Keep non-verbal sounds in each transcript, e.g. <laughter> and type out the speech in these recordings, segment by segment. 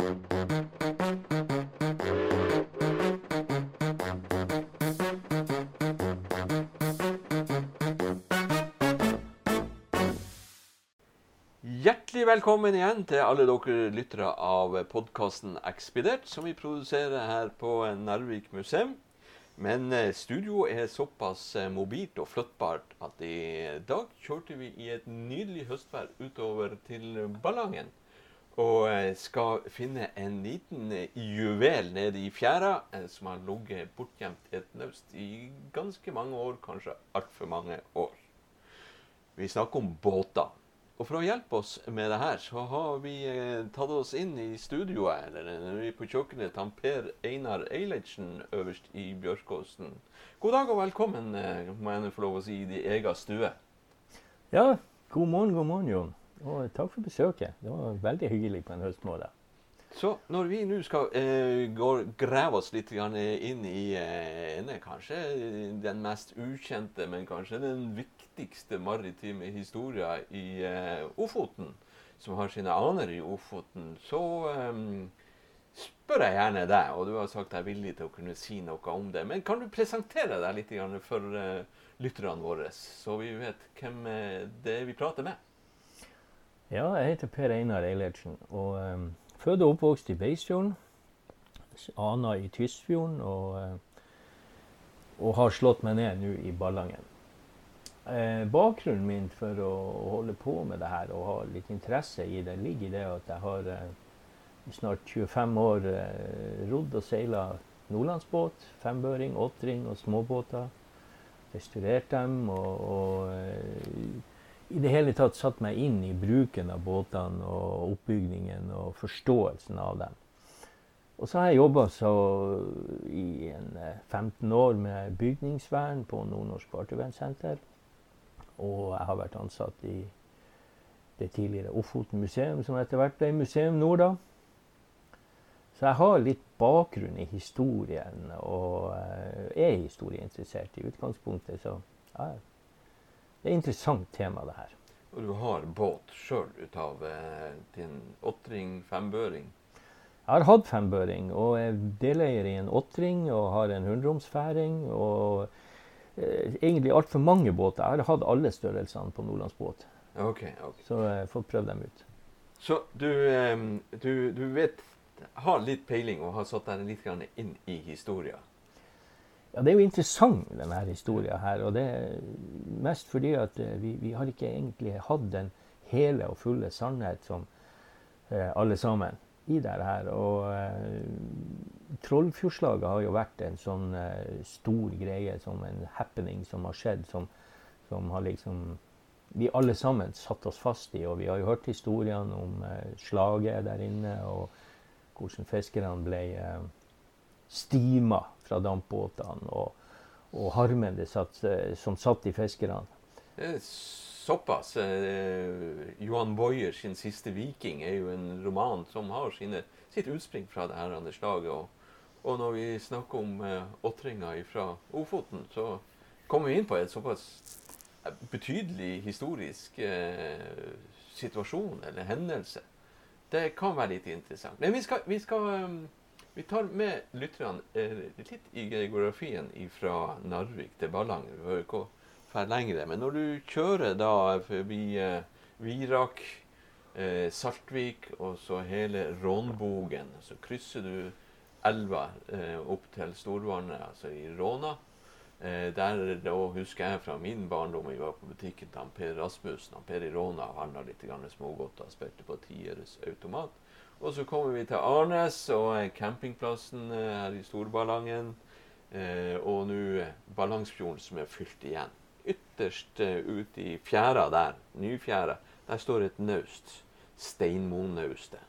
Hjertelig velkommen igjen til alle dere lyttere av podkasten Ekspedert, som vi produserer her på Narvik museum. Men studioet studio er såpass eh, mobilt og flyttbart at i dag kjørte vi i et nydelig høstvær utover til Ballangen. Og eh, skal finne en liten eh, juvel nede i fjæra eh, som har ligget bortgjemt i et naust i ganske mange år, kanskje altfor mange år. Vi snakker om båter. Og for å hjelpe oss med det her, så har vi tatt oss inn i studioet, eller vi på kjøkkenet til Per Einar Eilertsen øverst i Bjørkåsen. God dag og velkommen, må jeg få lov å si, i din egen stue. Ja, god morgen, god morgen, Jon. Og takk for besøket. Det var veldig hyggelig på en høstmorgen. Så når vi nå skal eh, gå, grave oss litt grann inn i eh, en, kanskje den mest ukjente, men kanskje den viktigste maritime historien i eh, Ofoten, som har sine aner i Ofoten, så eh, spør jeg gjerne deg, og du har sagt deg villig til å kunne si noe om det. Men kan du presentere deg litt for eh, lytterne våre, så vi vet hvem eh, det er vi prater med? Ja, jeg heter Per Einar Eilertsen. og... um, Født og oppvokst i Beisfjorden. Ana i Tysfjorden. Og, eh, og har slått meg ned nå i Ballangen. Eh, bakgrunnen min for å holde på med det her og ha litt interesse i det, ligger i det at jeg har eh, snart 25 år eh, rodd og seila nordlandsbåt, fembøring, åttring og småbåter. Restaurert dem og, og eh, i det hele tatt satt meg inn i bruken av båtene og oppbygningen og forståelsen av dem. Og så har jeg jobba i en 15 år med bygningsvern på Nordnorsk Fartøyvernsenter. Og jeg har vært ansatt i det tidligere Ofoten museum, som etter hvert ble Museum Norda. Så jeg har litt bakgrunn i historien og er historieinteressert i utgangspunktet. Så ja, det er et interessant tema, det her. Og du har båt sjøl ut av eh, din åttring, fembøring? Jeg har hatt fembøring, og er deleier i en åttring og har en hundromsfæring. Og eh, egentlig altfor mange båter. Jeg har hatt alle størrelsene på Nordlandsbåt. Okay, okay. Så jeg får prøve prøvd dem ut. Så du, eh, du, du vet, har litt peiling og har satt deg litt inn i historien? Ja, Det er jo interessant, denne historien her. Og det er mest fordi at eh, vi, vi har ikke egentlig hatt den hele og fulle sannhet som eh, alle sammen i dette her. Og eh, Trollfjordslaget har jo vært en sånn eh, stor greie, som en happening som har skjedd, som, som, har liksom vi alle sammen satt oss fast i. Og vi har jo hørt historiene om eh, slaget der inne, og hvordan fiskerne ble eh, stima fra dampbåtene, og, og harmen satt, eh, som satt i fiskerne. Såpass. Eh, Johan Boyer sin 'Siste viking' er jo en roman som har sine, sitt utspring fra det her slaget. Og, og, når vi snakker om eh, åtringa fra Ofoten, så kommer vi inn på et såpass betydelig historisk eh, situasjon eller hendelse. Det kan være litt interessant. Men vi skal, vi skal vi tar med lytterne eh, litt i geografien fra Narvik til Ballangen. Vi behøver ikke å lengre. Men når du kjører da forbi eh, Virak, eh, Saltvik og så hele Rånbogen, så krysser du elva opp til Storvannet, altså i Råna. Der da husker jeg fra min barndom vi var på butikken til Per Rasmussen. Per i Råna handla litt smågodter, spilte på Tieres automat. Og så kommer vi til Arnes og campingplassen eh, her i Storballangen. Eh, og nå Ballangsfjorden som er fylt igjen. Ytterst ute i fjæra der, Nyfjæra, der står et naust. Steinmonaustet.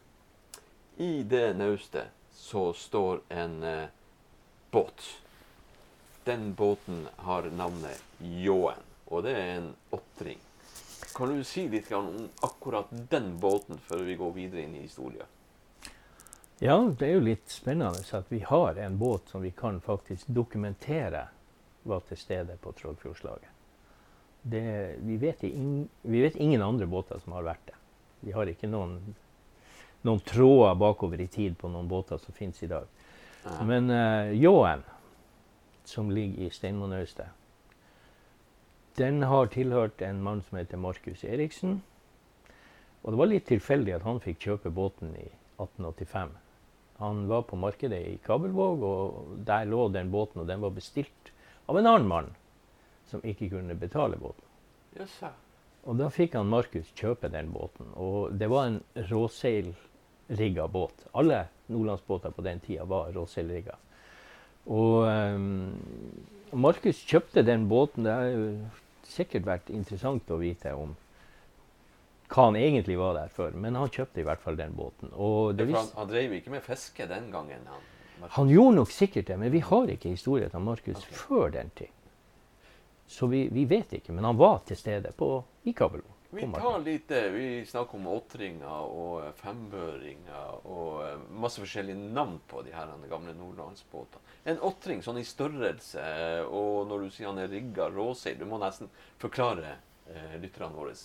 I det naustet så står en eh, båt. Den båten har navnet Ljåen, og det er en åttring. Kan du si litt om akkurat den båten før vi går videre inn i historien? Ja, det er jo litt spennende at vi har en båt som vi kan faktisk dokumentere var til stede på Trollfjordslaget. Vi, vi, vet ingen andre båter som har vært det. Vi har ikke noen noen tråder bakover i tid på noen båter som finnes i dag. Ja. Men uh, ljåen, som ligger i Steinmonaustet, den har tilhørt en mann som heter Markus Eriksen. Og det var litt tilfeldig at han fikk kjøpe båten i 1885. Han var på markedet i Kabelvåg, og der lå den båten, og den var bestilt av en annen mann som ikke kunne betale båten. Yes. Og da fikk han Markus kjøpe den båten. Og det var en råseilrigga båt. Alle nordlandsbåter på den tida var råseilrigga. Og um, Markus kjøpte den båten. Det har jo sikkert vært interessant å vite om hva han egentlig var der for, men han kjøpte i hvert fall den båten. Ja, han, han drev ikke med fiske den gangen. Han, han gjorde nok sikkert det, men vi har ikke historien til Markus okay. før den tid. Så vi, vi vet ikke, men han var til stede på, i Kabelvåg. Vi tar litt, eh, vi snakker om åtringer og eh, fembøringer og eh, masse forskjellige navn på de her gamle nordlandsbåtene. En åtring sånn i størrelse, og når du sier han er rigga råseil, du må nesten forklare eh, lytterne våre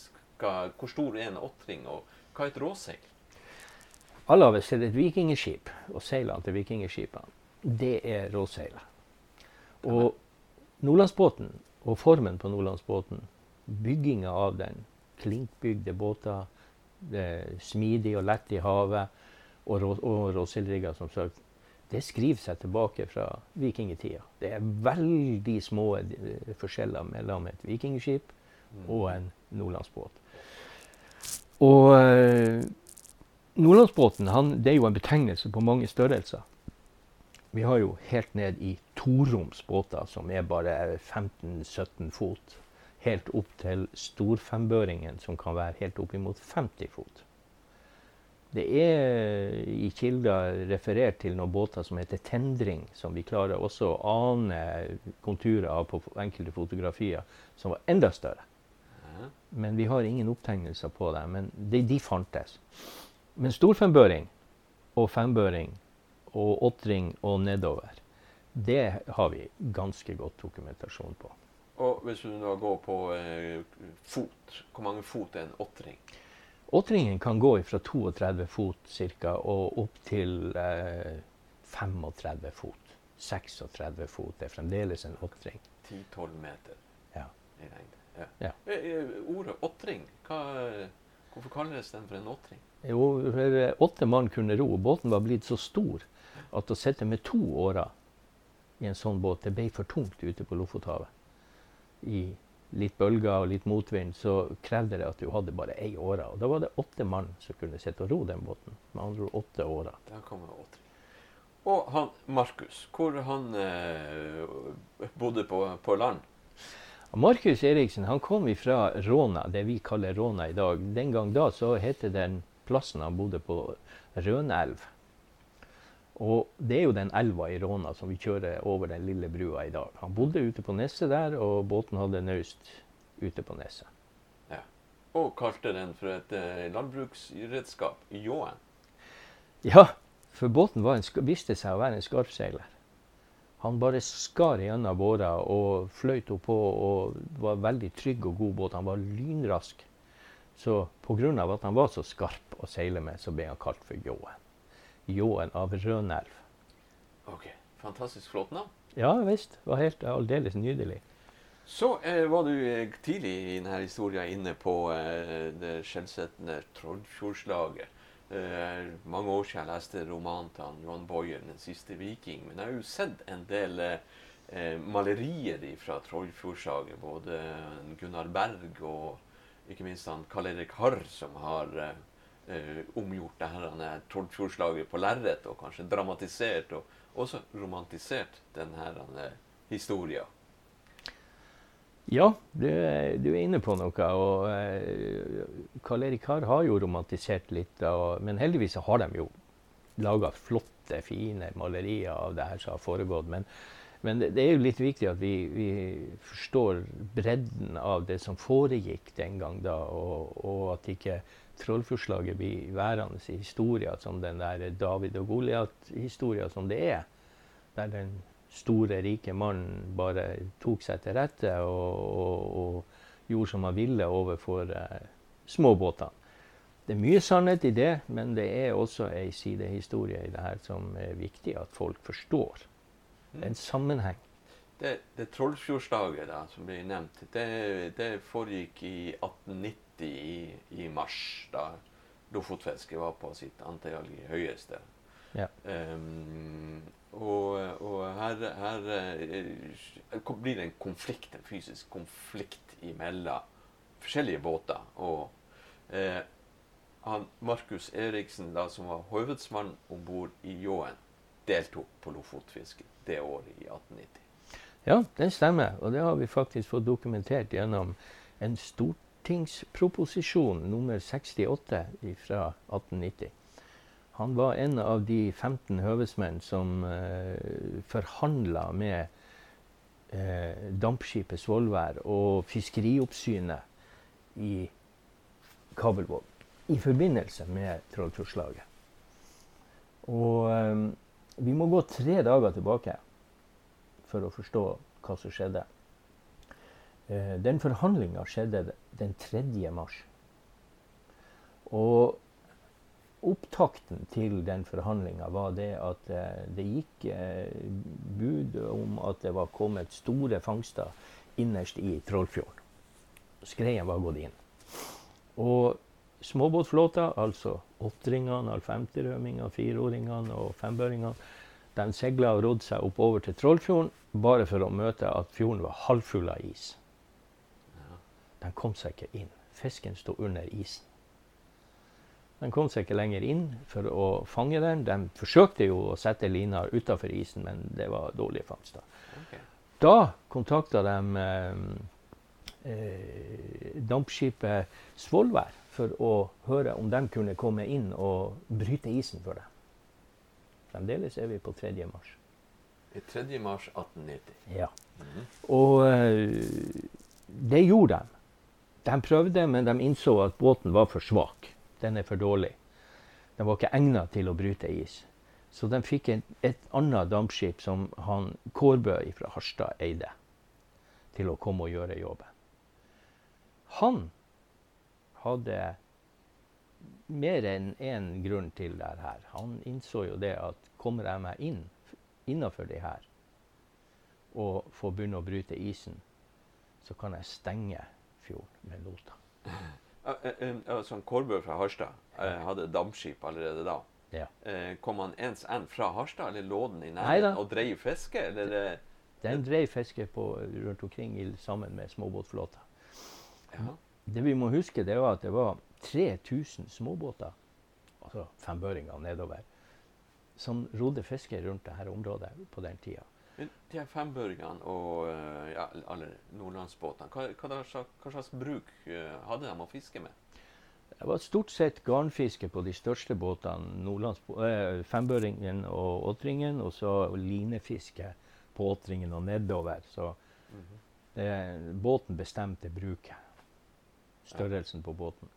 hva, hvor stor er en åtring, og hva er et råseil? Alle har sett et vikingskip, og seilene til vikingskipene. Det er råseilet. Og Nordlandsbåten, og formen på Nordlandsbåten, bygginga av den, klinkbygde båter, er smidig og lett i havet, og, rå, og råseilrigger, som sagt, det skriver seg tilbake fra vikingtida. Det er veldig små eh, forskjeller mellom et vikingskip og en nordlandsbåt. Og eh, Nordlandsbåten han, det er jo en betegnelse på mange størrelser. Vi har jo helt ned i toroms båter, som er bare 15-17 fot. Helt opp til storfembøringen, som kan være helt oppimot 50 fot. Det er i kilder referert til noen båter som heter tendring, som vi klarer også å ane konturer av på enkelte fotografier, som var enda større. Men vi har ingen opptegnelser på det. Men de, de fantes. Men storfembøring og fembøring og åtring og nedover, det har vi ganske godt dokumentasjon på. Og hvis du nå går på eh, fot, hvor mange fot er en åtring? Åtringen kan gå fra 32 fot cirka, og opp til eh, 35 fot. 36 fot er fremdeles en åtring. 10-12 meter Ja. i lengde. Ja. Ja. Eh, eh, Ordet åtring, hvorfor kalles den for en åtring? Jo, eh, åtte mann kunne ro. Båten var blitt så stor at å sitte med to årer i en sånn båt, det ble for tungt ute på Lofothavet. I litt bølger og litt motvind så krevde det at du hadde bare ei åre. Og da var det åtte mann som kunne sitte og ro den båten. Med andre ord åtte årer. Der kommer åtring. Og han Markus, hvor han eh, bodde på, på land? Markus Eriksen han kom fra Råna, det vi kaller Råna i dag. Den gang da så het den plassen han bodde på, Rønelv. Og det er jo den elva i Råna som vi kjører over den lille brua i dag. Han bodde ute på neset der, og båten hadde naust ute på neset. Og kalte den for et eh, landbruksredskap, ljåen. Ja, for båten var en, viste seg å være en skarpseiler. Han bare skar gjennom båra og fløyt oppå og var veldig trygg og god båt. Han var lynrask. Så pga. at han var så skarp å seile med, så ble han kalt for Ljåen. Ljåen av Rønelv. Ok, Fantastisk flott navn. Ja visst. Det Var helt aldeles nydelig. Så eh, var du eh, tidlig i denne historien inne på eh, det skjellsettende Trollfjordslaget. Eh, mange år siden jeg leste romanen til han Johan Boyer, 'Den siste viking'. Men jeg har jo sett en del eh, malerier fra Trollfjordsaget. Både Gunnar Berg og ikke minst han Karl Erik Harr, som har eh, omgjort det her Trollfjordslaget på lerret, og kanskje dramatisert og også romantisert denne eh, historien. Ja, du, du er inne på noe. Og eh, Karl Erik Haar har jo romantisert litt, og, men heldigvis har de jo laga flotte, fine malerier av det her som har foregått. Men, men det, er jo litt viktig at vi, vi forstår bredden av det som foregikk den gang da, og, og at ikke trollforslaget blir værende i historien som den der David og Goliat-historia som det er. Der den store, rike mannen bare tok seg til rette og, og, og gjorde som han ville overfor eh, småbåtene. Det er mye sannhet i det, men det er også ei sidehistorie i det her som er viktig at folk forstår. Det er en sammenheng. Det, det Trollfjordslaget da, som ble nevnt, det, det foregikk i 1890 i, i mars, da lofotfisket var på sitt antagelig høyeste. Um, og, og her, her uh, blir det en konflikt, en fysisk konflikt imellom forskjellige båter. Og eh, Markus Eriksen, da, som var hovedsmann om bord i Ljåen, deltok på lofotfisket det året i 1890. Ja, det stemmer. Og det har vi faktisk fått dokumentert gjennom en stortingsproposisjon nummer 68 fra 1890. Han var en av de 15 høvesmenn som eh, forhandla med eh, dampskipet Svolvær og Fiskerioppsynet i Kabelvåg i forbindelse med Trollfjordslaget. Og eh, vi må gå tre dager tilbake for å forstå hva som skjedde. Eh, den forhandlinga skjedde den 3. mars. Og opptakten til den forhandlinga var det at eh, det gikk eh, bud om at det var kommet store fangster innerst i Trollfjorden. Skreien var gått inn. Og småbåtflåta, altså åtteringene, alfemterømingene, fireåringene og fembøringene, de seila og rodde seg oppover til Trollfjorden bare for å møte at fjorden var halvfull av is. De kom seg ikke inn. Fisken sto under isen. De kom seg ikke lenger inn for å fange den. De forsøkte jo å sette lina utafor isen, men det var dårlige fangster. Okay. Da kontakta de eh, eh, dampskipet Svolvær for å høre om de kunne komme inn og bryte isen for dem. Fremdeles er vi på 3. mars. 3. mars 1890. Ja. Mm -hmm. Og eh, det gjorde de. De prøvde, men de innså at båten var for svak. Den er for dårlig. Den var ikke egnet til å bryte is. Så de fikk et, et annet dampskip som han Kårbø fra Harstad eide, til å komme og gjøre jobben. Han hadde mer enn én grunn til det her. Han innså jo det at kommer jeg meg inn innafor de her og får begynne å bryte isen, så kan jeg stenge fjorden med lota. Sånn Kårbø fra Harstad hadde dampskip allerede da. Ja. Kom han ens enn fra Harstad, eller lå den i nærheten og dreiv fiske? Eller? Den dreiv fiske på, rundt omkring sammen med småbåtflåta. Ja det vi må huske, det var at det var 3000 småbåter, altså fembøringer nedover, som rodde fiske rundt dette området på den tida. De her fembøringene og eh, ja, alle nordlandsbåtene, hva, hva, hva, slags bruk eh, hadde de å fiske med? Det var stort sett garnfiske på de største båtene. Eh, fembøringen og åtringen. Og så linefiske på åtringen og nedover. Så mm -hmm. eh, båten bestemte bruket størrelsen på båten.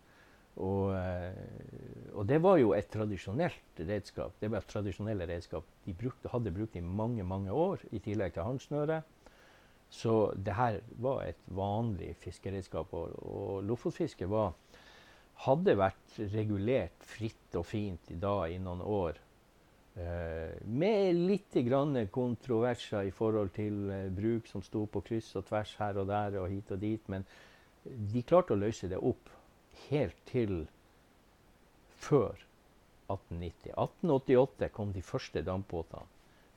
Og, eh, og, det var jo et tradisjonelt redskap. Det var et tradisjonelle redskap de brukte, hadde brukt i mange mange år, i tillegg til håndsnøre. Så det her var et vanlig fiskeredskap. Og, og lofotfiske var, hadde vært regulert fritt og fint i dag i noen år. Eh, med litt grann kontroverser i forhold til eh, bruk som sto på kryss og tvers her og der og hit og dit. Men de klarte å løse det opp helt til før 1890. 1888 kom de første dampbåtene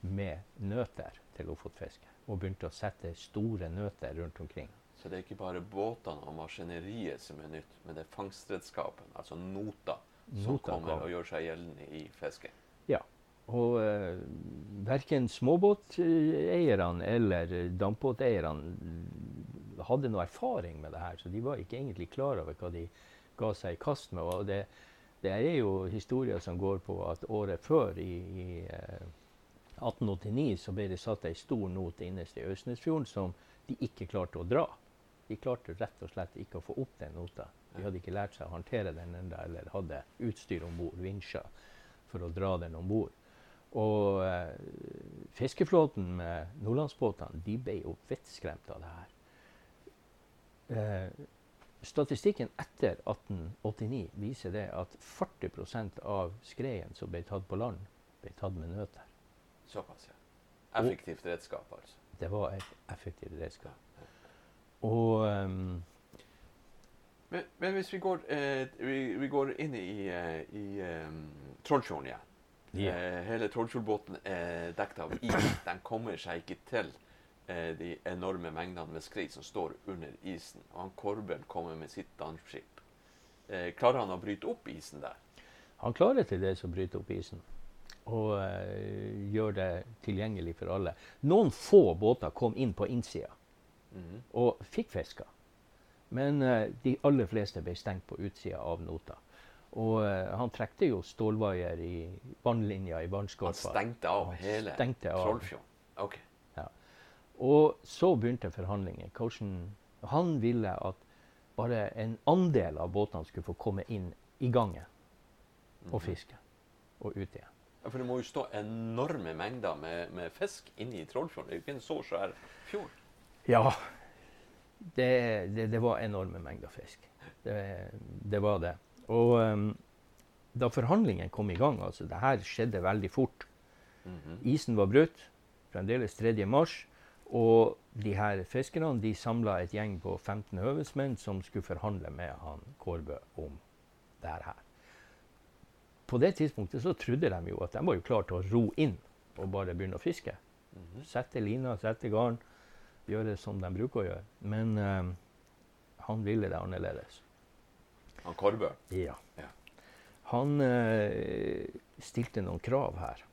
med nøter til Lofotfisket Og begynte å sette store nøter rundt omkring. Så det er ikke bare båtene og maskineriet som er nytt, men det er fangstredskapen, altså nota, som nota kommer kom. og gjør seg gjeldende i fisket? Ja. Og uh, verken småbåteierne eller dampbåteierne hadde noe erfaring med det her, så de var ikke egentlig klar over hva de ga seg i kast med. Og det, det er jo historier som går på at året før, i, i eh, 1889, så ble det satt ei stor not innerst i Østnesfjorden som de ikke klarte å dra. De klarte rett og slett ikke å få opp den nota. De hadde ikke lært seg å håndtere den enda, eller hadde utstyr om bord, vinsjer, for å dra den om bord. Og eh, fiskeflåten med nordlandsbåtene de ble jo vettskremt av det her. Eh, statistikken etter 1889 viser det at 40% av skreien som ble tatt på land, ble tatt med nøter. Såpass, ja. Effektivt redskap, altså. Det var et effektivt redskap. Og um, men, men, hvis vi går, eh, vi, vi går inn i, eh, i um, Trollfjorden igjen. Ja. Eh, hele Trollfjordbåten er dekket av is. Den kommer seg ikke til eh, de enorme mengdene med skrei som står under isen. Og han Korbel kommer med sitt dampskip. Eh, klarer han å bryte opp isen der? Han klarer til det som bryter opp isen. Og eh, gjør det tilgjengelig for alle. Noen få båter kom inn på innsida mm og fikk fiska. Men uh, de aller fleste ble stengt på utsida av nota. Og uh, han trekte jo stålvaier i vannlinja i vannskorpa. Han stengte av hele Trollfjorden? Ok. Og så begynte forhandlinger. Hvordan han ville at bare en andel av båtene skulle få komme inn i gangen og mhm. fiske. Og ut igjen. Ja, For det må jo stå enorme mengder med, med fisk i Trollfjorden. Det er jo ikke en så svær fjord. Ja, det, det, det, var enorme mengder fisk. Det, det var det. Og um, da forhandlingene kom i gang altså Det her skjedde veldig fort. Mm -hmm. Isen var brutt, fremdeles 3. mars. Og de her fiskerne de samla et gjeng på 15 høvedsmenn som skulle forhandle med han Kårbø om det her. På det tidspunktet så trodde de jo at de var jo klare til å ro inn og bare begynne å fiske. Mm -hmm. Sette lina, sette garn gjøre som de bruker å gjøre. Men uh, han ville det annerledes. Han Korbø? Ja. ja. Han uh, stilte noen krav her.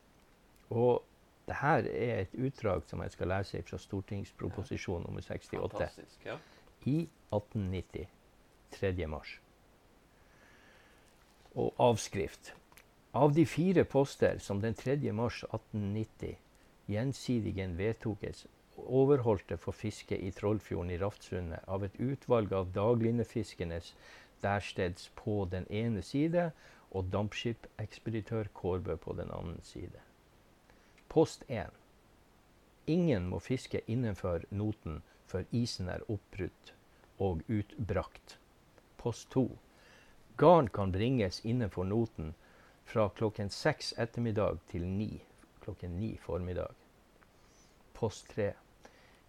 Og det her er et utdrag som jeg skal lese fra stortingsproposisjon nummer 68 ja. i 1890. 3. mars. Og avskrift. Av de fire poster som den 3. mars 1890 gjensidigen vedtokes overholdte for fiske i Trollfjorden i Raftsundet av et utvalg av daglinefiskenes dersteds på den ene side og dampskipekspeditør Kårbø på den andre side. Post 1. Ingen må fiske innenfor noten før isen er oppbrutt og utbrakt. Post 2. Garn kan bringes innenfor noten fra klokken seks ettermiddag til ni klokken ni formiddag. Post 3.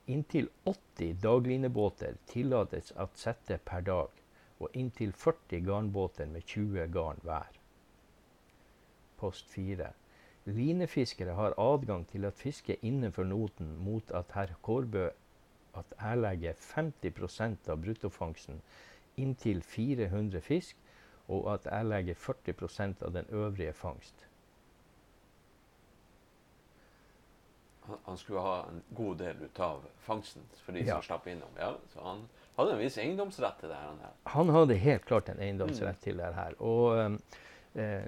Inntil 80 daglinebåter tillates at sette per dag, og inntil 40 garnbåter med 20 garn hver. Post 4. Linefiskere har adgang til å fiske innenfor noten mot at herr Kårbø at erlegger 50% av bruttofangsten inntil 400 fisk, og at erlegger 40% av den øvrige fangst. han skulle ha en god del ut av fangsten for de ja. som slapp innom. Ja, så han hadde en viss eiendomsrett til det her. Han hadde helt klart en eiendomsrett mm. til det her. Og eh,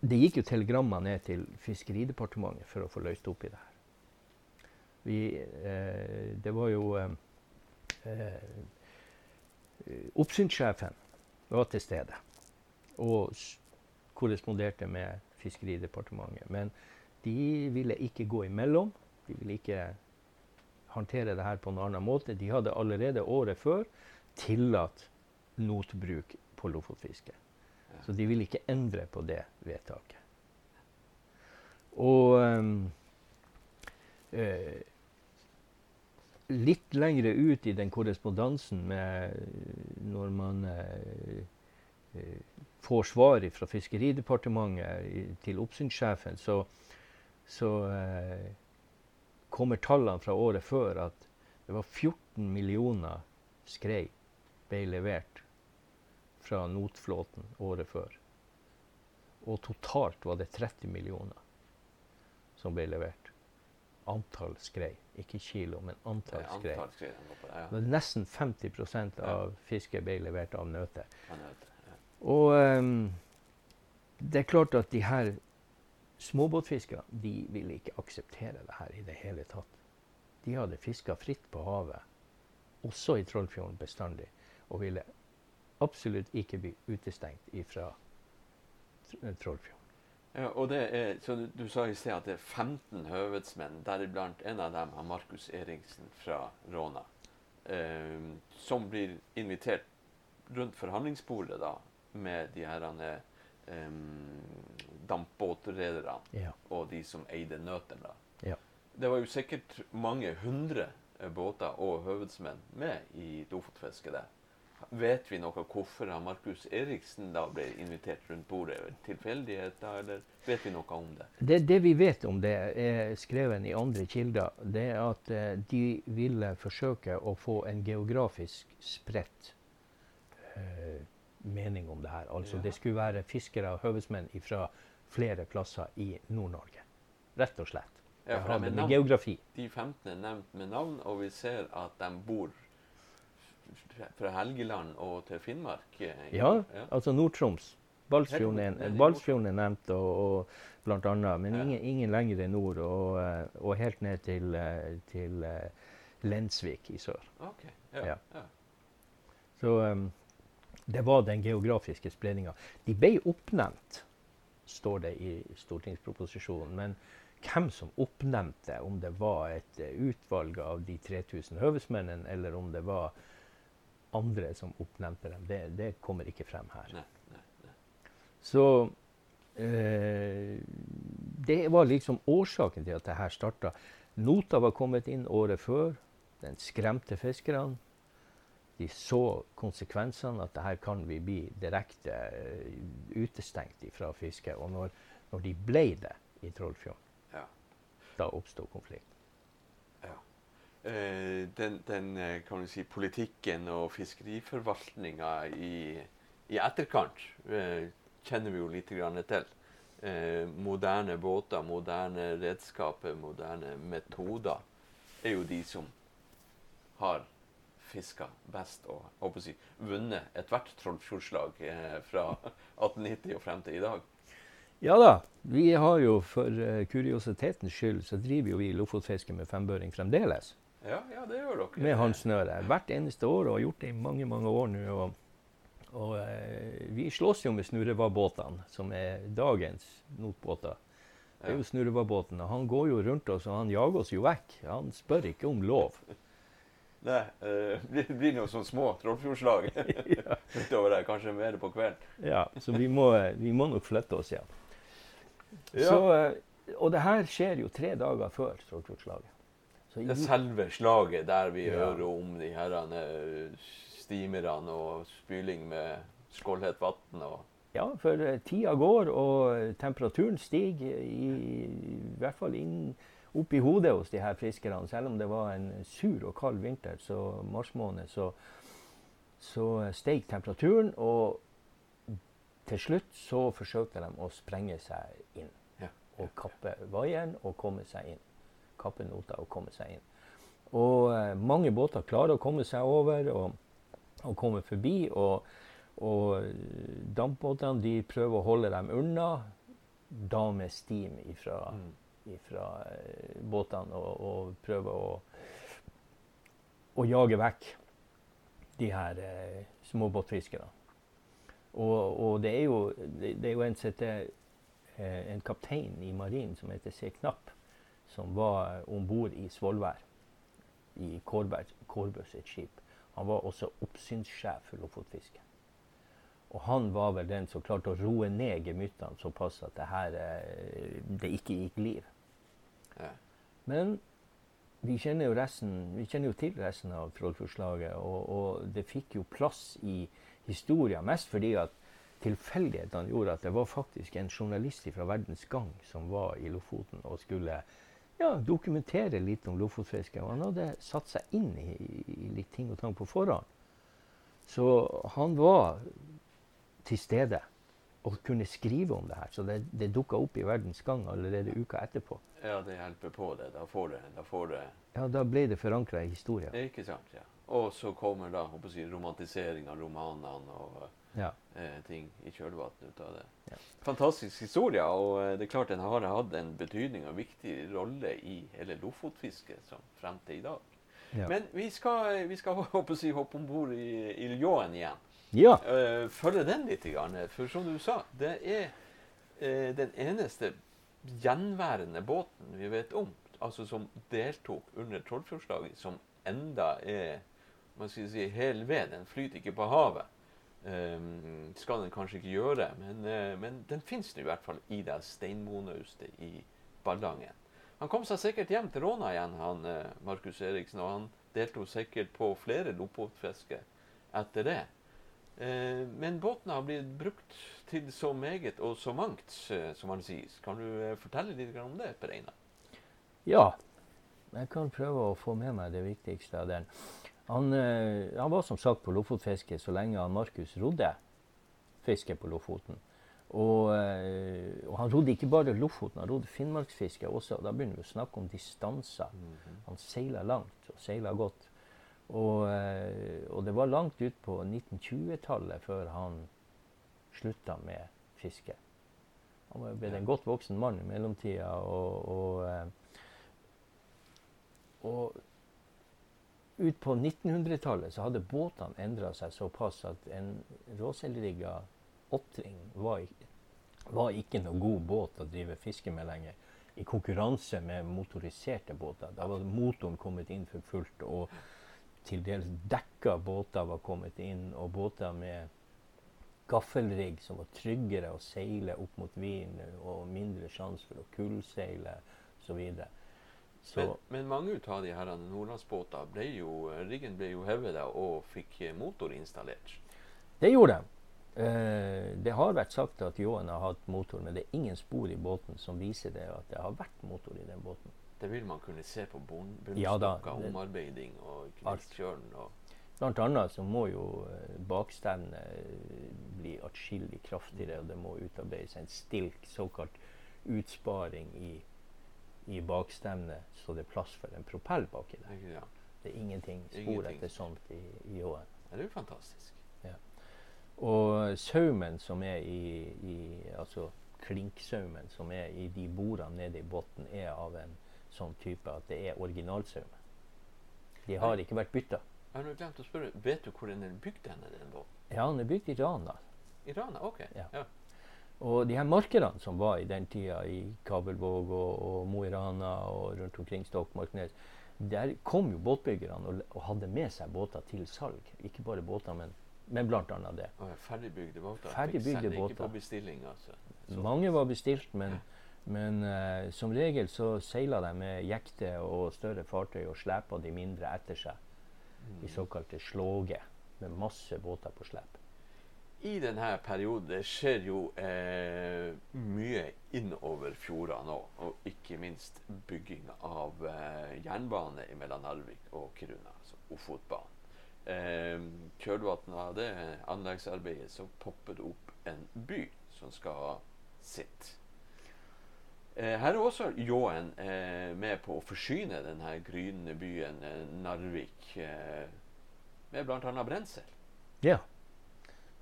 det gikk jo telegrammer ned til Fiskeridepartementet for å få løst opp i det her. Vi, eh, det var jo eh, eh Oppsynssjefen var til stede og korresponderte med Fiskeridepartementet. Men de ville ikke gå imellom. De ville ikke håndtere det her på en annen måte. De hadde allerede året før tillatt notbruk på lofotfiske. Så de ville ikke endre på det vedtaket. Og um, uh, litt lengre ut i den korrespondansen med når man uh, uh, får svar fra Fiskeridepartementet til oppsynssjefen, så så eh, kommer tallene fra året før at det var 14 millioner skrei ble levert fra Notflåten året før. Og totalt var det 30 millioner som ble levert. Antall skrei. Ikke kilo, men antall skrei. Ja. Nesten 50 av fisket ble levert av nøte. Og um, det er klart at de her Småbåtfiskere de ville ikke akseptere det her i det hele tatt. De hadde fiska fritt på havet, også i Trollfjorden bestandig, og ville absolutt ikke bli utestengt fra eh, Trollfjorden. Ja, og det er, så du, du sa i sted at det er 15 høvedsmenn, deriblant en av dem er Markus Eriksen fra Råna. eh, som blir invitert rundt forhandlingsbordet da, med de her eh, dampbåtrederne Ja. og de som eide nøtene. Ja. Det var jo sikkert mange hundre båter og høvedsmenn med i Lofotfisket. Vet vi noe hvorfor Markus Eriksen da ble invitert rundt bordet? Tilfeldigheter, eller vet vi noe om det? Det, det vi vet om det, er skrevet i andre kilder, det er at eh, de ville forsøke å få en geografisk spredt eh, mening om det her. Altså Ja. det skulle være fiskere og høvedsmenn fra flere klasser i Nord-Norge. Rett og slett. Ja, for de, navn, geografi. de 15 er nevnt med navn, og vi ser at de bor fra Helgeland og til Finnmark. Ja, Ja, altså Nord-Troms. Balsfjorden er, nevnt, og, og blant annet, men ingen, ingen lenger nord, og, eh, og helt ned til, eh, til eh, Lensvik i sør. Ok, ja. Ja. ja. Så um, det var den geografiske spredninga. De ble oppnevnt, står det i stortingsproposisjonen. Men hvem som oppnevnte, om det var et eh, utvalg av de 3000 høvesmennene, eller om det var andre som oppnevnte dem, det, det kommer ikke frem her. Nei, nei, nei. Så eh, det var liksom årsaken til at det her starta. Nota var kommet inn året før. Den skremte fiskerne. De så konsekvensene, at det her kan vi bli direkte eh, utestengt fra fisket. Og når, når de ble det i Trollfjorden, Ja. da oppsto konflikt. Eh, den, den eh, kan si, politikken og fiskeriforvaltninga i, i etterkant eh, kjenner vi jo litt grann til. Moderne båter, moderne redskaper, moderne metoder er jo de som har fiska best og håper si, vunnet ethvert Trollfjordslag eh, fra 1890 og frem til i dag. Ja da, vi har jo for uh, kuriositetens skyld så driver jo vi lofotfiske med fembøring fremdeles. Ja, ja, det gjør dere. med håndsnøre hvert eneste år og har gjort det i mange mange år nå. Og, og eh, vi slåss jo med snurrevabbåtene, som er dagens notbåter. Det er jo snurrevabbåten, han går jo rundt oss og han jager oss jo vekk. Han spør ikke om lov. <laughs> Nei, eh, det blir noen sånne små Trollfjordslag <laughs> utover der, kanskje mer på kvelden. Ja, så vi må, vi må nok flytte oss igjen. Ja. Så, eh, og det her skjer jo tre dager før Trollfjordslaget. Det selve slaget der vi Ja. hører om de herrene stimerne og spyling med skålhet vann og Ja, for eh, tida går, og temperaturen stiger, i, i hvert fall inn opp i hodet hos de her fiskerne. Selv om det var en sur og kald vinter, så mars måned, så, så steg temperaturen. Og til slutt så forsøkte de å sprenge seg inn. Ja. Og kappe vaieren og komme seg inn. Kappe nota og komme seg inn. Og eh, mange båter klarer å komme seg over og, og komme forbi. og og eh, dampbåtene de prøver å holde dem unna, da med steam ifra, Mm. ifra eh, båtene, og, og prøver å, å jage vekk de her eh, småbåtfiskerne. Og, og det er jo, det, det er jo en, sette, eh, en kaptein i marinen som heter C. Knapp, som var om bord i Svolvær, i Kårberg, Kårbø sitt skip. Han var også oppsynssjef for Lofotfisket. Og han var vel den som klarte å roe ned gemyttene såpass at det her eh, det ikke gikk liv. Ja. Men vi kjenner jo, resten, vi kjenner jo til resten av Trollfjordslaget, og, og det fikk jo plass i historien. Mest fordi at tilfeldighetene gjorde at det var faktisk en journalist fra Verdens Gang som var i Lofoten og skulle ja, dokumentere litt om lofotfisket. Han hadde satt seg inn i, i litt ting og tang på forhånd. Så han var til stede og kunne skrive om det her. Så det, det dukka opp i Verdens Gang allerede uka etterpå. ja, det hjelper på det. Da får det, da får det Ja, Da ble det forankra i historien. Ikke sant, ja. Og så kommer da si, romantisering av romanene og Ja. eh, ting i kjølvannet ut av det. Ja. Fantastisk historie, og eh, det er klart den har hatt en betydning og viktig rolle i hele lofotfisket som frem til i dag. Ja. Men vi skal, vi skal <laughs> håpe, si, hoppe om bord i, Iljåen ljåen igjen. ja. Eh, følge den litt, for som du sa, det er eh, den eneste gjenværende båten vi vet om, altså som deltok under Trollfjordslaget, som enda er man skal si, hel ved. Den flyter ikke på havet. Um, skal den kanskje ikke gjøre, men, uh, men den fins i hvert fall i det steinmonaustet i Ballangen. Han kom seg sikkert hjem til Råna igjen, han uh, Markus Eriksen, og han deltok sikkert på flere lopotfisker etter det. Uh, men båten har blitt brukt til så meget og så mangt, som han sier. Kan du fortelle litt om det, Per Einar? Ja, jeg kan prøve å få med meg det viktigste av den. Han, eh, han, var som sagt på lofotfiske så lenge Markus rodde fiske på Lofoten. Og, eh, og, han rodde ikke bare Lofoten, han rodde finnmarksfiske også. og Da begynner vi å snakke om distanser. Mm -hmm. Han seila langt og seila godt. Og, eh, og, det var langt ut på 1920-tallet før han slutta med fiske. Han var blitt en godt voksen mann i mellomtida. og og ut på 1900-tallet så hadde båtene endra seg såpass at en råselrigga åttring var, var, ikke noe god båt å drive fiske med lenger. I konkurranse med motoriserte båter. Da var motoren kommet inn for fullt, og til dels dekka båter var kommet inn, og båter med gaffelrigg som var tryggere å seile opp mot Wien og mindre sjanse for å kullseile osv. Men, men, mange av de her nordlandsbåtene ble jo riggen ble jo hevet og fikk motor installert. Det gjorde de. Eh, det har vært sagt at Ljåen har hatt motor, men det er ingen spor i båten som viser det at det har vært motor i den båten. Det vil man kunne se på bunnstokka, ja, omarbeiding og knektkjølen. Blant annet så må jo eh, bakstevnet bli atskillig kraftigere, og det må utarbeides en stilk, såkalt utsparing i i bakstemnet, så det er plass for en propell baki der. Ja. Det er ingenting spor etter sånt i, i åen. Det er jo fantastisk. Ja. Og saumen som er i, i Altså klinksaumen som er i de bordene nede i bunnen, er av en sånn type at det er originalsaume. De har ikke vært bytta. Jeg har glemt å spørre, Vet du hvor den er bygd den båten? Ja, den er bygd i Rana. I Rana, ok. Ja. ja. Og de her markedene som var i den tida i Kabelvåg og, og Mo i Rana og rundt omkring Stokmarknes, der kom jo båtbyggerne og, og, hadde med seg båter til salg. Ikke bare båter, men, men annet det. Og ferdigbygde båter? Ferdigbygde båter. Ikke på bestilling, altså? Så. Mange var bestilt, men, men uh, som regel så seila de med jekte og større fartøy og slepa de mindre etter seg. Mm. I såkalte slåge, med masse båter på slep i denne perioden det skjer jo eh, mye innover fjordene òg. Og ikke minst bygging av eh, jernbane mellom Narvik og Kiruna, altså Ofotbanen. Eh, Kjølvannet av det anleggsarbeidet så popper det opp en by som skal ha sitt. Eh, her er også Ljåen eh, med på å forsyne denne grynende byen eh, Narvik eh, med bl.a. brensel. Ja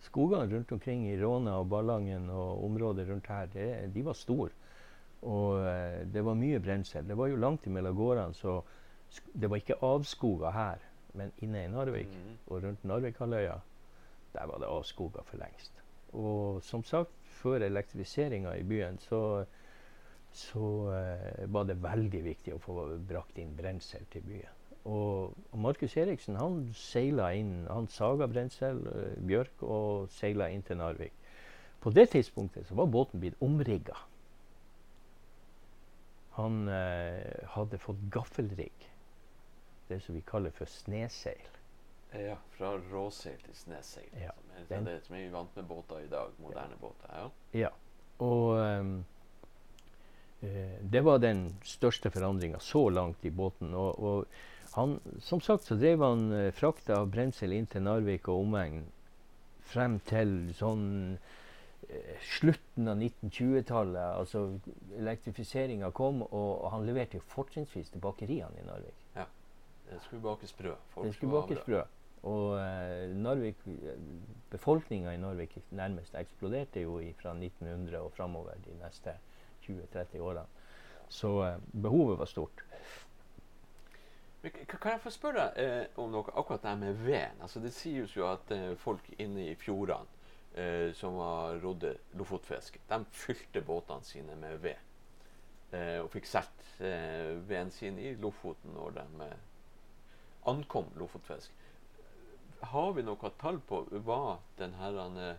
skogene rundt omkring i Råna og Ballangen og området rundt her, det, de var store. Og eh, det var mye brensel. Det var jo langt imellom gårdene, så det var ikke avskoga her. Men inne i Narvik mm. og rundt Narvikhalvøya, der var det avskoga for lengst. Og som sagt, før elektrifiseringa i byen, så, så eh, var det veldig viktig å få brakt inn brensel til byen. Og, og Markus Eriksen han seila inn. Han saga brensel, uh, bjørk, og seila inn til Narvik. På det tidspunktet så var båten blitt omrigga. Han uh, hadde fått gaffelrigg. Det som vi kaller for sneseil. Ja, fra råseil til sneseil. Ja, som, er, den, det som er vi vant med båter i dag. Moderne ja. båter. Ja. ja. Og um, det var den største forandringa så langt i båten. og, og han, som sagt så drev han eh, frakta av brensel inn til Narvik og omegn frem til sånn eh, slutten av 1920-tallet. Altså elektrifiseringa kom, og, og, han leverte jo fortrinnsvis til bakeriene i Narvik. Ja, Det skulle bakes brød. Folk det skulle bakes brød. Og eh, Narvik, befolkninga i Narvik nærmest eksploderte jo fra 1900 og framover de neste 20-30 årene. Så eh, behovet var stort. Kan jeg få spørre eh, om noe akkurat det med veden? Altså, det sies jo at eh, folk inne i fjordene eh, som har rodd lofotfisk, de fylte båtene sine med ved. Eh, og fikk solgt eh, veden sin i Lofoten når de eh, ankom Lofotfisk. har vi noe tall på hva denne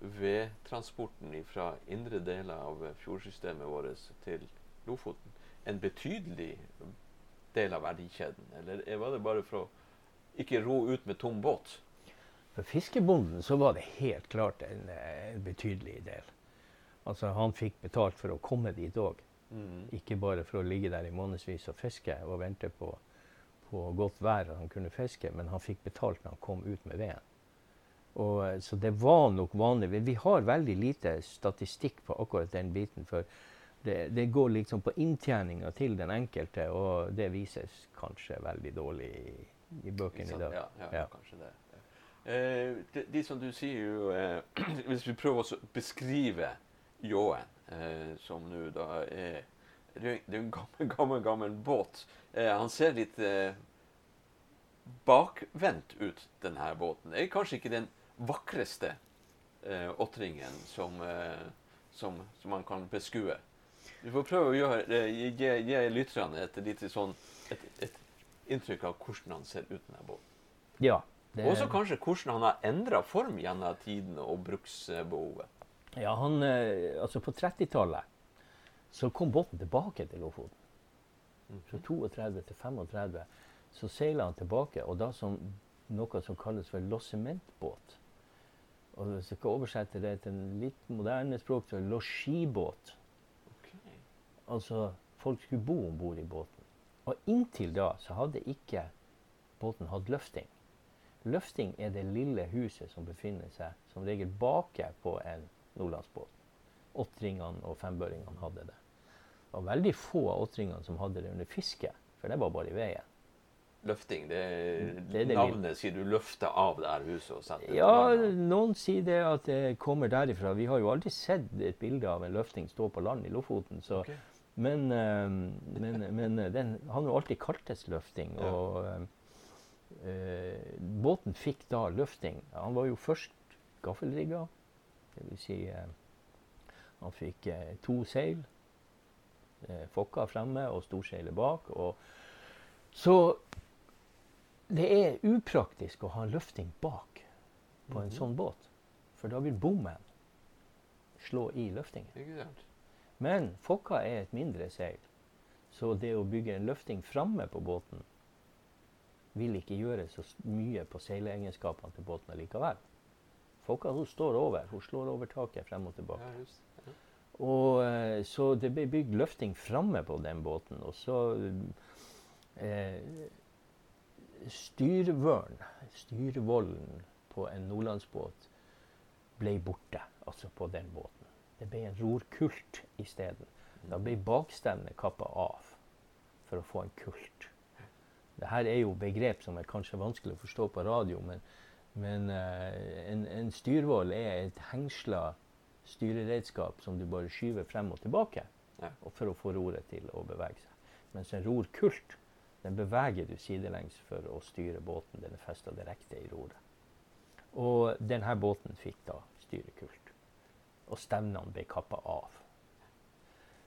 vedtransporten fra indre deler av fjordsystemet vårt til Lofoten en betydelig del av verdikjeden? Eller var det bare for å ikke ro ut med tom båt? For fiskebonden så var det helt klart en, en betydelig del. Altså Han fikk betalt for å komme dit òg. Mm. Ikke bare for å ligge der i månedsvis og fiske og vente på, på godt vær at han kunne fiske, men han fikk betalt når han kom ut med veden. Og, eh, så det var nok vanlig. Vi har veldig lite statistikk på akkurat den biten. For det, det går liksom på inntjeninga til den enkelte, og det vises kanskje veldig dårlig i, i bøkene i dag. Ja, ja, ja. kanskje det. Eh, de, de, som du sier jo eh, <clears throat> Hvis vi prøver å beskrive ljåen, eh, som nå da er Det er en gammel, <laughs> gammel, gammel båt. Eh, han ser litt eh, bakvendt ut, denne båten. Det er kanskje ikke den vakreste eh, åttringen som, som, som, man kan beskue. Vi får prøve å gjøre, gi, gi lytterne et lite sånn et, et inntrykk av hvordan han ser ut, når han Ja, det... Også kanskje hvordan han har endra form gjennom tiden og bruksbehovet. Ja, han, eh, altså På 30-tallet så kom båten tilbake til Lofoten. Fra 32 til 35 så seila han tilbake, og da som noe som kalles for lossementbåt. Og Hvis jeg kan oversette det til en litt moderne språk, så er det losjibåt. Altså, folk skulle bo om bord i båten. Og inntil da så hadde ikke båten hatt løfting. Løfting er det lille huset som befinner seg som regel bake på en nordlandsbåt. Åttringene og fembøringene hadde det. Det var veldig få av åttringene som hadde det under fiske, for det var bare i veien. Løfting, det, det, det navnet sier du løfter av det her huset og setter Ja, noen sier det at det kommer derifra. Vi har jo aldri sett et bilde av en løfting stå på land i Lofoten. så okay. Men, uh, men, men eh, den, han har alltid kaltes løfting. Og uh, Båten fikk da løfting. Han var jo først gaffelrigga. Dvs. Si, uh, han fikk to seil. Fokka fremme og storseilet bak. Og så det er upraktisk å ha løfting bak på en mhm. sånn båt. For da vil bommen slå i løftingen. Men Fokka er et mindre seil. Så det å bygge en løfting framme på båten vil ikke gjøre så mye på seileegenskapene til båten likevel. Fokka hun står over. Hun slår over taket frem og tilbake. Ja. Og, eh, så det ble bygd løfting framme på den båten. Og så eh, Styrvøren, styrvollen på en nordlandsbåt, ble borte. Altså på den båten. Det ble en rorkult isteden. Da ble bakstevnet kappa av for å få en kult. Dette er jo begrep som er kanskje vanskelig å forstå på radio, men, men uh, en, en styrvoll er et hengsla styreredskap som du bare skyver frem og tilbake ja. og for å få roret til å bevege seg. Mens en rorkult den beveger du sidelengs for å styre båten. Den er festa direkte i roret. Og denne båten fikk da styrekult og stevnene ble kappa av.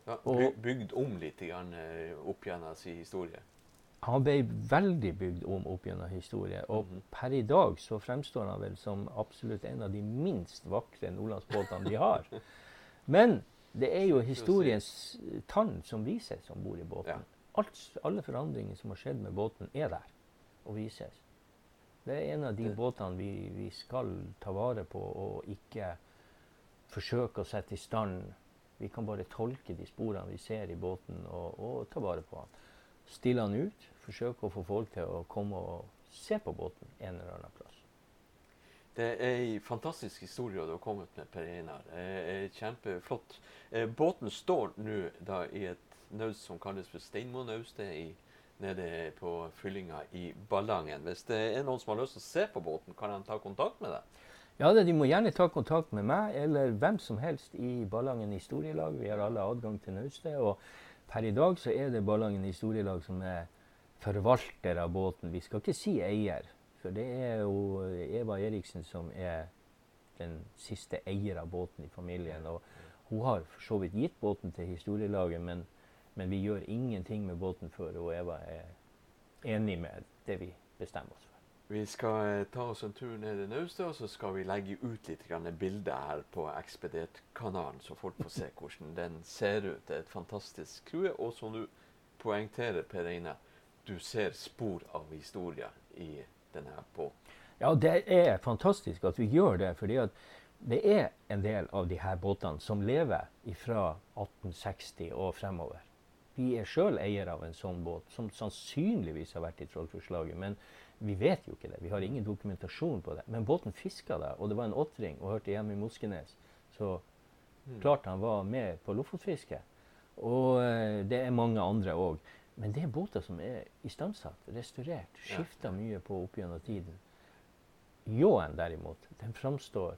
Ja, bygd om litt grann, eh, opp gjennom sin historie? Han ble veldig bygd om opp gjennom historie. Og mm -hmm. per i dag så fremstår han vel som absolutt en av de minst vakre nordlandsbåtene de har. <laughs> Men det er jo historiens tann som vises om bord i båten. Ja. Alt, alle forandringer som har skjedd med båten, er der og vises. Det er en av de båtene vi, vi skal ta vare på og ikke forsøke å sette i stand Vi kan bare tolke de sporene vi ser i båten, og, og ta vare på den. Stille den ut, forsøke å få folk til å komme og se på båten en eller annen plass. Det er en fantastisk historie du har kommet med, Per Einar. Kjempeflott. Eh, båten står nå i et naust som kalles for Steinmonaustet nede på fyllinga i Ballangen. Hvis det er noen som har lyst til å se på båten, kan han ta kontakt med deg? Ja, De må gjerne ta kontakt med meg eller hvem som helst i Ballangen historielag. Vi har alle adgang til naustet. Og per i dag så er det Ballangen historielag som er forvalter av båten. Vi skal ikke si eier, for det er jo Eva Eriksen som er den siste eier av båten i familien. Og hun har for så vidt gitt båten til historielaget, men, men vi gjør ingenting med båten før og Eva er enig med det vi bestemmer oss for. Vi skal eh, ta oss en tur ned i naustet, og så skal vi legge ut litt bilder her på Ekspedert-kanalen, så folk får se hvordan den ser ut. Det er et fantastisk krue. Og som du poengterer, Per Einar, du ser spor av historie i denne båten. Ja, det er fantastisk at vi gjør det. fordi det er en del av de her båtene som lever fra 1860 og fremover. Vi er sjøl eier av en sånn båt, som sannsynligvis har vært i Trollfjordslaget. Men vi vet jo ikke det. Vi har ingen dokumentasjon på det. Men båten fiska det, og det var en åtring og hørte hjemme i Moskenes. Så mm. klart han var med på lofotfiske. Og eh, det er mange andre òg. Men det er båter som er istandsatt, restaurert, skifta mye på opp gjennom tiden. Ljåen derimot, den framstår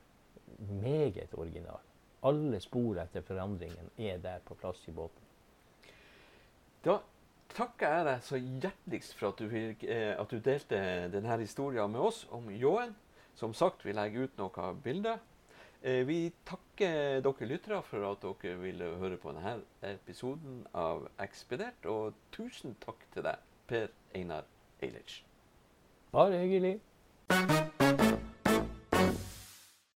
meget original. Alle spor etter forandringen er der på plass i båten. Da takker jeg deg så hjerteligst for at du, eh, at du delte denne historien med oss om ljåen. Som sagt, vi legger ut noen bilder. Eh, vi takker dere lyttere for at dere ville høre på denne episoden av Ekspedert. Og tusen takk til deg, Per Einar Eilertsen. Bare hyggelig.